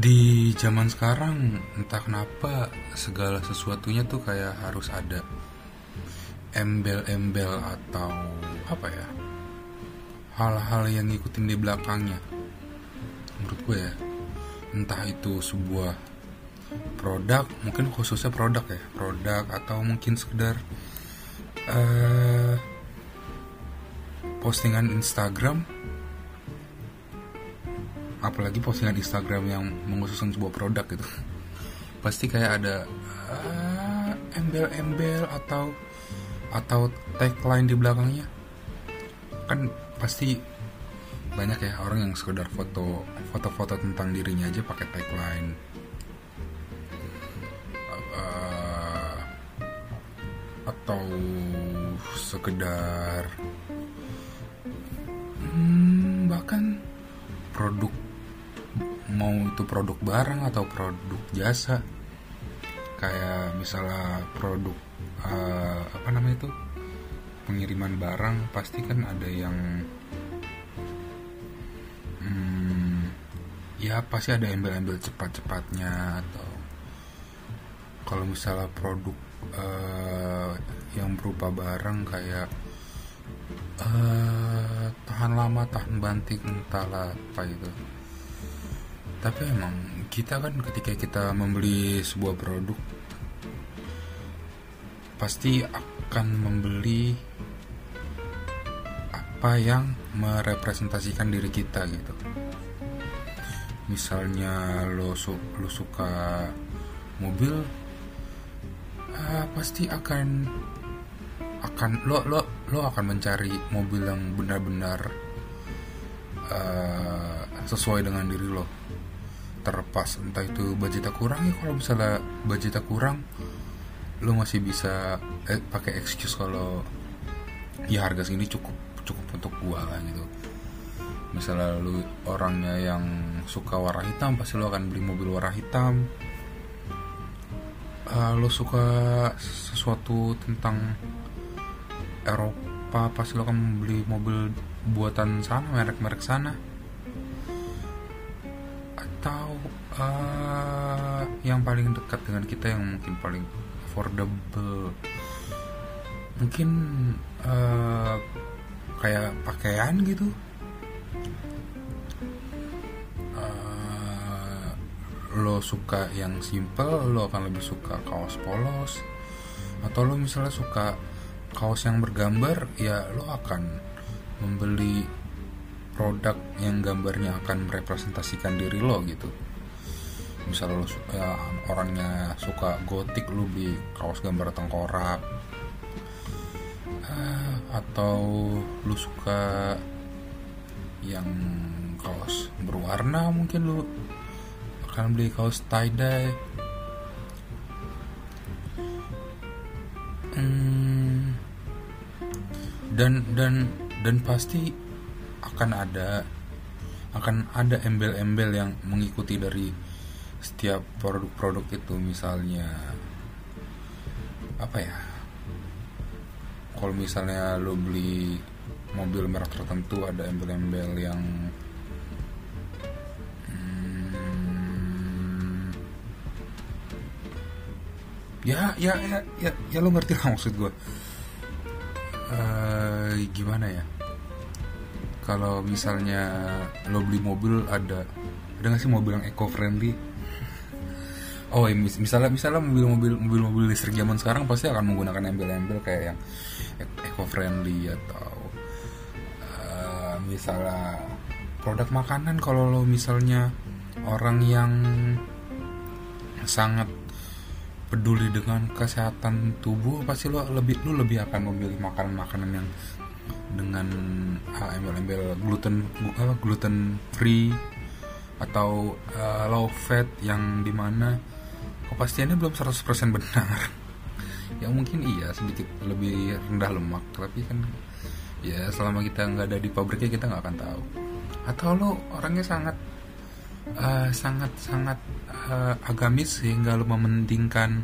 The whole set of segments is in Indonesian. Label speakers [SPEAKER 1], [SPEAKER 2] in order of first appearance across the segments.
[SPEAKER 1] di zaman sekarang entah kenapa segala sesuatunya tuh kayak harus ada embel-embel atau apa ya hal-hal yang ngikutin di belakangnya. Menurut gue ya entah itu sebuah produk mungkin khususnya produk ya produk atau mungkin sekedar uh, postingan Instagram apalagi postingan Instagram yang mengusungkan sebuah produk gitu. Pasti kayak ada uh, embel-embel atau atau tagline di belakangnya. Kan pasti banyak ya orang yang sekedar foto foto-foto tentang dirinya aja pakai tagline. Uh, atau sekedar hmm, bahkan produk mau itu produk barang atau produk jasa. Kayak misalnya produk uh, apa namanya itu? Pengiriman barang pasti kan ada yang hmm, ya pasti ada embel-embel cepat-cepatnya atau kalau misalnya produk uh, yang berupa barang kayak uh, tahan lama tahan banting entahlah apa itu tapi emang kita kan ketika kita membeli sebuah produk pasti akan membeli apa yang merepresentasikan diri kita gitu. Misalnya lo su lo suka mobil uh, pasti akan akan lo lo lo akan mencari mobil yang benar-benar uh, sesuai dengan diri lo terlepas entah itu budgetnya kurang ya kalau misalnya budgetnya kurang lo masih bisa eh, pakai excuse kalau ya harga segini cukup cukup untuk gua lah gitu. Misalnya lu orangnya yang suka warna hitam pasti lo akan beli mobil warna hitam. Uh, lo suka sesuatu tentang Eropa pasti lo akan beli mobil buatan sana merek-merek sana uh, yang paling dekat dengan kita yang mungkin paling affordable. Mungkin uh, kayak pakaian gitu. Uh, lo suka yang simple lo akan lebih suka kaos polos. Atau lo misalnya suka kaos yang bergambar ya lo akan membeli produk yang gambarnya akan merepresentasikan diri lo gitu misalnya lo ya, orangnya suka gotik lo beli kaos gambar tengkorak. Uh, atau lo suka yang kaos berwarna mungkin lo akan beli kaos tie dye hmm, dan dan dan pasti akan ada akan ada embel-embel yang mengikuti dari setiap produk-produk itu misalnya apa ya kalau misalnya lo beli mobil merek tertentu ada embel-embel yang hmm, ya ya ya ya ya lo ngerti lah maksud gue uh, gimana ya kalau misalnya lo beli mobil ada ada nggak sih mobil yang eco friendly oh ya, mis misalnya misalnya mobil-mobil mobil-mobil listrik zaman sekarang pasti akan menggunakan embel-embel kayak yang eco friendly atau uh, misalnya produk makanan kalau lo misalnya orang yang sangat peduli dengan kesehatan tubuh pasti lo lebih lo lebih akan memilih makanan-makanan yang dengan uh, embel-embel gluten gluten free atau uh, low fat yang di mana kepastiannya belum 100% benar. Ya mungkin iya sedikit lebih rendah lemak tapi kan ya selama kita nggak ada di pabriknya kita nggak akan tahu. Atau lo orangnya sangat uh, sangat sangat uh, agamis sehingga lo mementingkan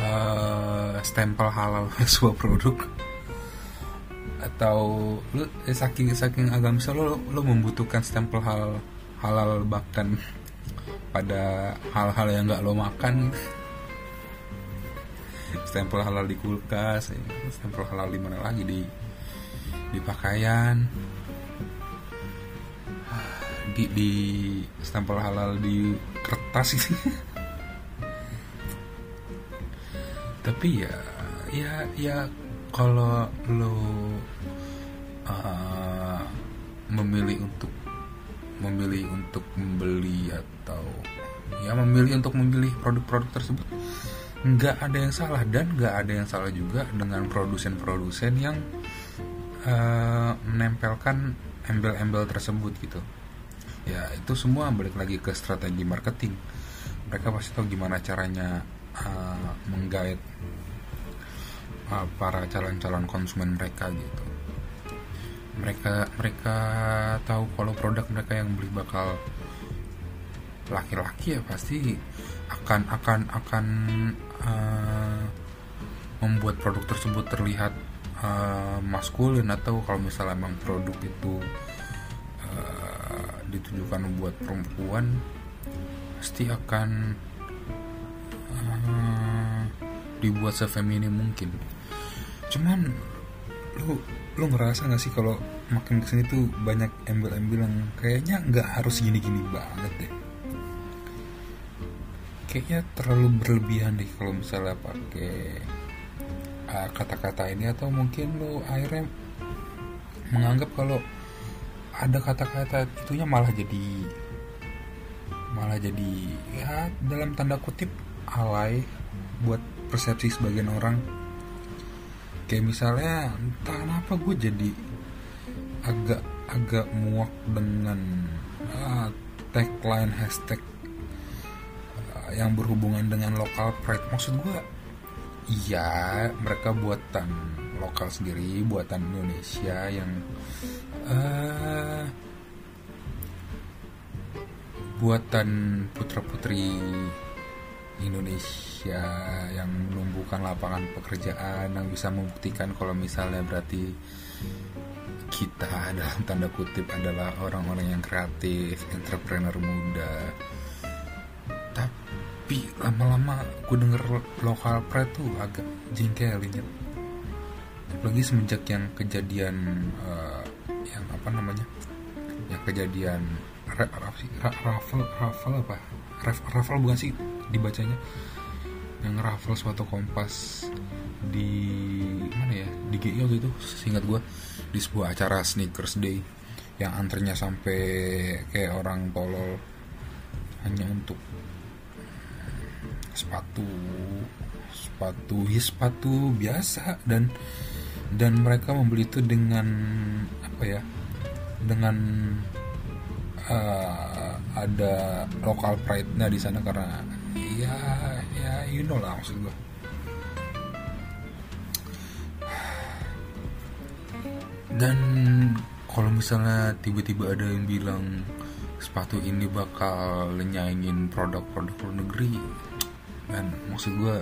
[SPEAKER 1] uh, stempel halal sebuah produk? Atau lu eh, saking saking agamis lo lo membutuhkan stempel halal halal bahkan pada hal-hal yang nggak lo makan. Stempel halal di kulkas ya. stempel halal di mana lagi? Di di pakaian. Di di stempel halal di kertas gitu. Tapi ya ya ya kalau lo uh, memilih untuk memilih untuk membeli atau ya memilih untuk memilih produk-produk tersebut. Nggak ada yang salah dan nggak ada yang salah juga dengan produsen-produsen yang uh, menempelkan embel-embel tersebut gitu. Ya itu semua balik lagi ke strategi marketing. Mereka pasti tahu gimana caranya uh, menggait uh, para calon-calon konsumen mereka gitu mereka mereka tahu kalau produk mereka yang beli bakal laki-laki ya pasti akan akan akan uh, membuat produk tersebut terlihat uh, maskulin atau kalau misalnya memang produk itu uh, ditujukan buat perempuan pasti akan uh, dibuat sefeminim mungkin. Cuman lu lu ngerasa gak sih kalau makin ke sini tuh banyak embel-embel yang kayaknya nggak harus gini-gini banget deh? Kayaknya terlalu berlebihan deh kalau misalnya pakai uh, kata-kata ini atau mungkin lo akhirnya menganggap kalau ada kata-kata itunya malah jadi malah jadi ya dalam tanda kutip alay buat persepsi sebagian orang kayak misalnya entah kenapa gue jadi agak agak muak dengan uh, tagline hashtag yang berhubungan dengan lokal pride. Maksud gue iya mereka buatan lokal sendiri buatan Indonesia yang uh, buatan putra putri Indonesia yang menumbuhkan lapangan pekerjaan yang bisa membuktikan kalau misalnya berarti kita dalam tanda kutip adalah orang-orang yang kreatif, entrepreneur muda, tapi lama-lama gue denger lokal pride tuh agak jengkelin ya apalagi semenjak yang kejadian uh, yang apa namanya yang kejadian raffle raffle apa? Raffle bukan sih dibacanya yang raffle suatu kompas di mana ya di GIO gitu singkat gue di sebuah acara sneakers day yang antrenya sampai kayak orang tolol hanya untuk sepatu sepatu ya sepatu biasa dan dan mereka membeli itu dengan apa ya dengan uh, ada lokal pride-nya di sana karena ya ya you know lah maksud gue dan kalau misalnya tiba-tiba ada yang bilang sepatu ini bakal nyaingin produk-produk luar negeri dan maksud gue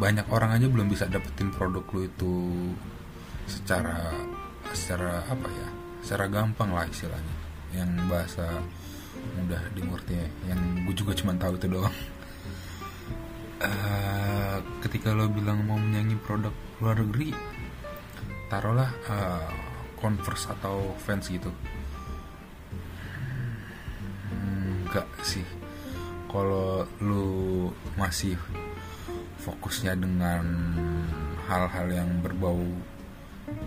[SPEAKER 1] banyak orang aja belum bisa dapetin produk lu itu secara secara apa ya secara gampang lah istilahnya yang bahasa mudah dimengerti ya. Yang gue juga cuma tahu itu doang. Uh, ketika lo bilang mau menyanyi produk luar negeri taruhlah uh, converse atau fans gitu. Enggak sih. Kalau lu masih fokusnya dengan hal-hal yang berbau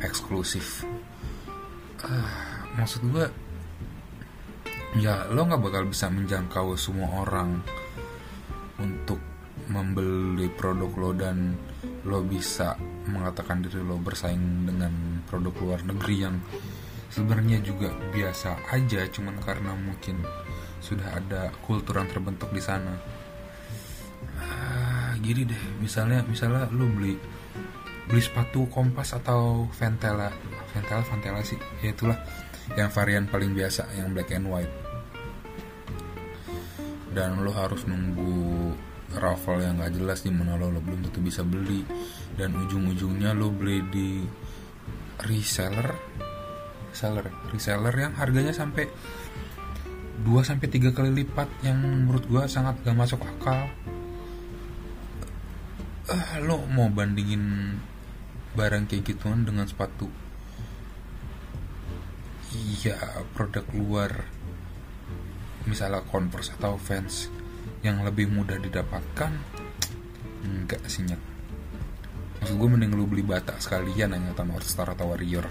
[SPEAKER 1] eksklusif uh, maksud gue ya lo nggak bakal bisa menjangkau semua orang untuk membeli produk lo dan lo bisa mengatakan diri lo bersaing dengan produk luar negeri yang sebenarnya juga biasa aja cuman karena mungkin sudah ada kultur yang terbentuk di sana. Ah, gini deh misalnya misalnya lu beli beli sepatu kompas atau ventela ventela ventela sih ya itulah yang varian paling biasa yang black and white. Dan lo harus nunggu raffle yang gak jelas di mana lo, lo belum tentu bisa beli. Dan ujung-ujungnya lo beli di reseller. Reseller reseller yang harganya sampai 2 sampai 3 kali lipat yang menurut gua sangat gak masuk akal. Uh, lo mau bandingin barang kayak gituan dengan sepatu iya produk luar misalnya Converse atau Vans yang lebih mudah didapatkan enggak sih nyet. Maksud gue mending lu beli bata sekalian hanya sama Star atau Warrior.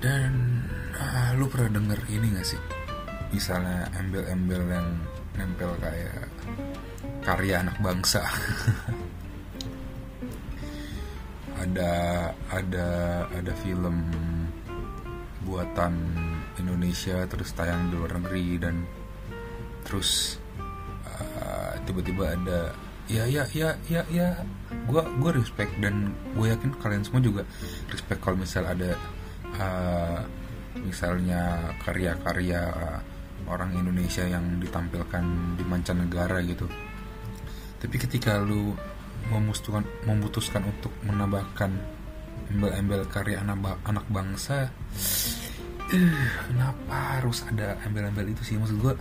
[SPEAKER 1] Dan ah, lu pernah denger ini gak sih? Misalnya embel-embel yang nempel kayak karya anak bangsa ada ada ada film buatan Indonesia terus tayang di luar negeri dan terus uh, tiba-tiba ada ya ya ya ya ya gue gue respect dan gue yakin kalian semua juga respect kalau misal ada uh, misalnya karya-karya orang Indonesia yang ditampilkan di mancanegara gitu. Tapi ketika lu memutuskan memutuskan untuk menambahkan embel-embel karya anak anak bangsa. Uh, kenapa harus ada embel-embel itu sih? Maksud gue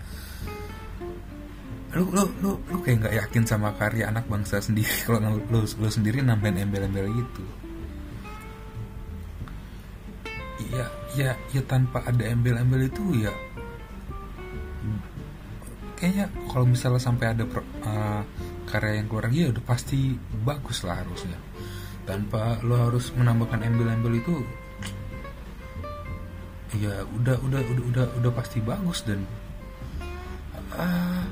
[SPEAKER 1] lu lu lu lu kayak nggak yakin sama karya anak bangsa sendiri. Kalau lu, lu, sendiri nambahin embel-embel itu ya ya ya tanpa ada embel-embel itu ya kayaknya kalau misalnya sampai ada uh, karya yang kurang ya udah pasti bagus lah harusnya. Tanpa lo harus menambahkan embel-embel itu ya udah udah udah udah udah pasti bagus dan uh,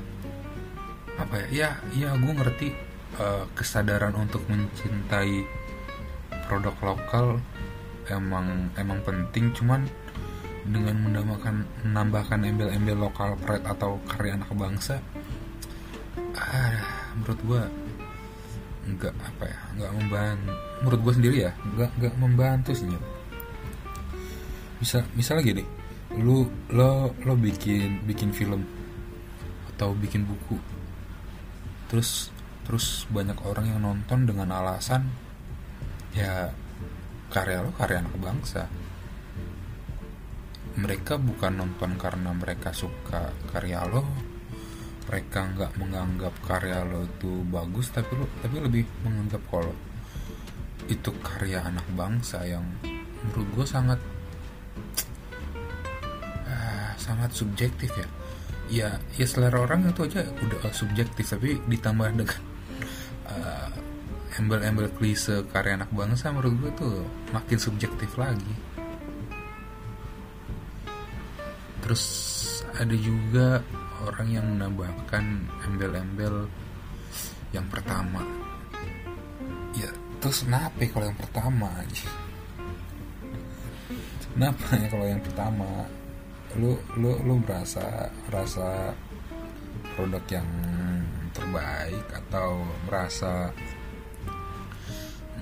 [SPEAKER 1] apa ya? Ya ya gue ngerti uh, kesadaran untuk mencintai produk lokal emang emang penting. Cuman dengan menambahkan menambahkan embel-embel lokal pride atau karya anak bangsa ah, menurut gue nggak apa ya nggak membantu menurut gue sendiri ya nggak nggak membantu sih bisa misalnya gini lu lo lo bikin bikin film atau bikin buku terus terus banyak orang yang nonton dengan alasan ya karya lo karya anak bangsa. Mereka bukan nonton karena mereka suka karya lo mereka nggak menganggap karya lo itu bagus tapi lo tapi lebih menganggap kalau itu karya anak bangsa yang menurut gue sangat uh, sangat subjektif ya. Ya ya selera orang itu aja udah subjektif tapi ditambah dengan uh, embel-embel klise karya anak bangsa menurut gue tuh makin subjektif lagi. Terus ada juga orang yang menambahkan embel-embel yang pertama. Ya terus kenapa kalau yang pertama kenapa ya kalau yang pertama? Lu lu lu merasa merasa produk yang terbaik atau merasa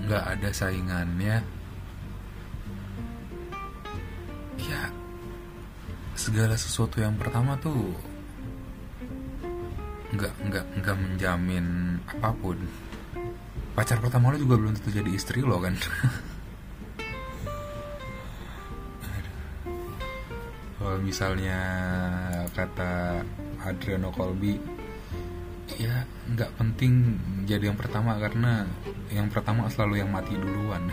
[SPEAKER 1] nggak ada saingannya? Ya segala sesuatu yang pertama tuh nggak nggak nggak menjamin apa pun pacar pertama lo juga belum tentu jadi istri lo kan kalau misalnya kata Adriano Colby ya nggak penting jadi yang pertama karena yang pertama selalu yang mati duluan.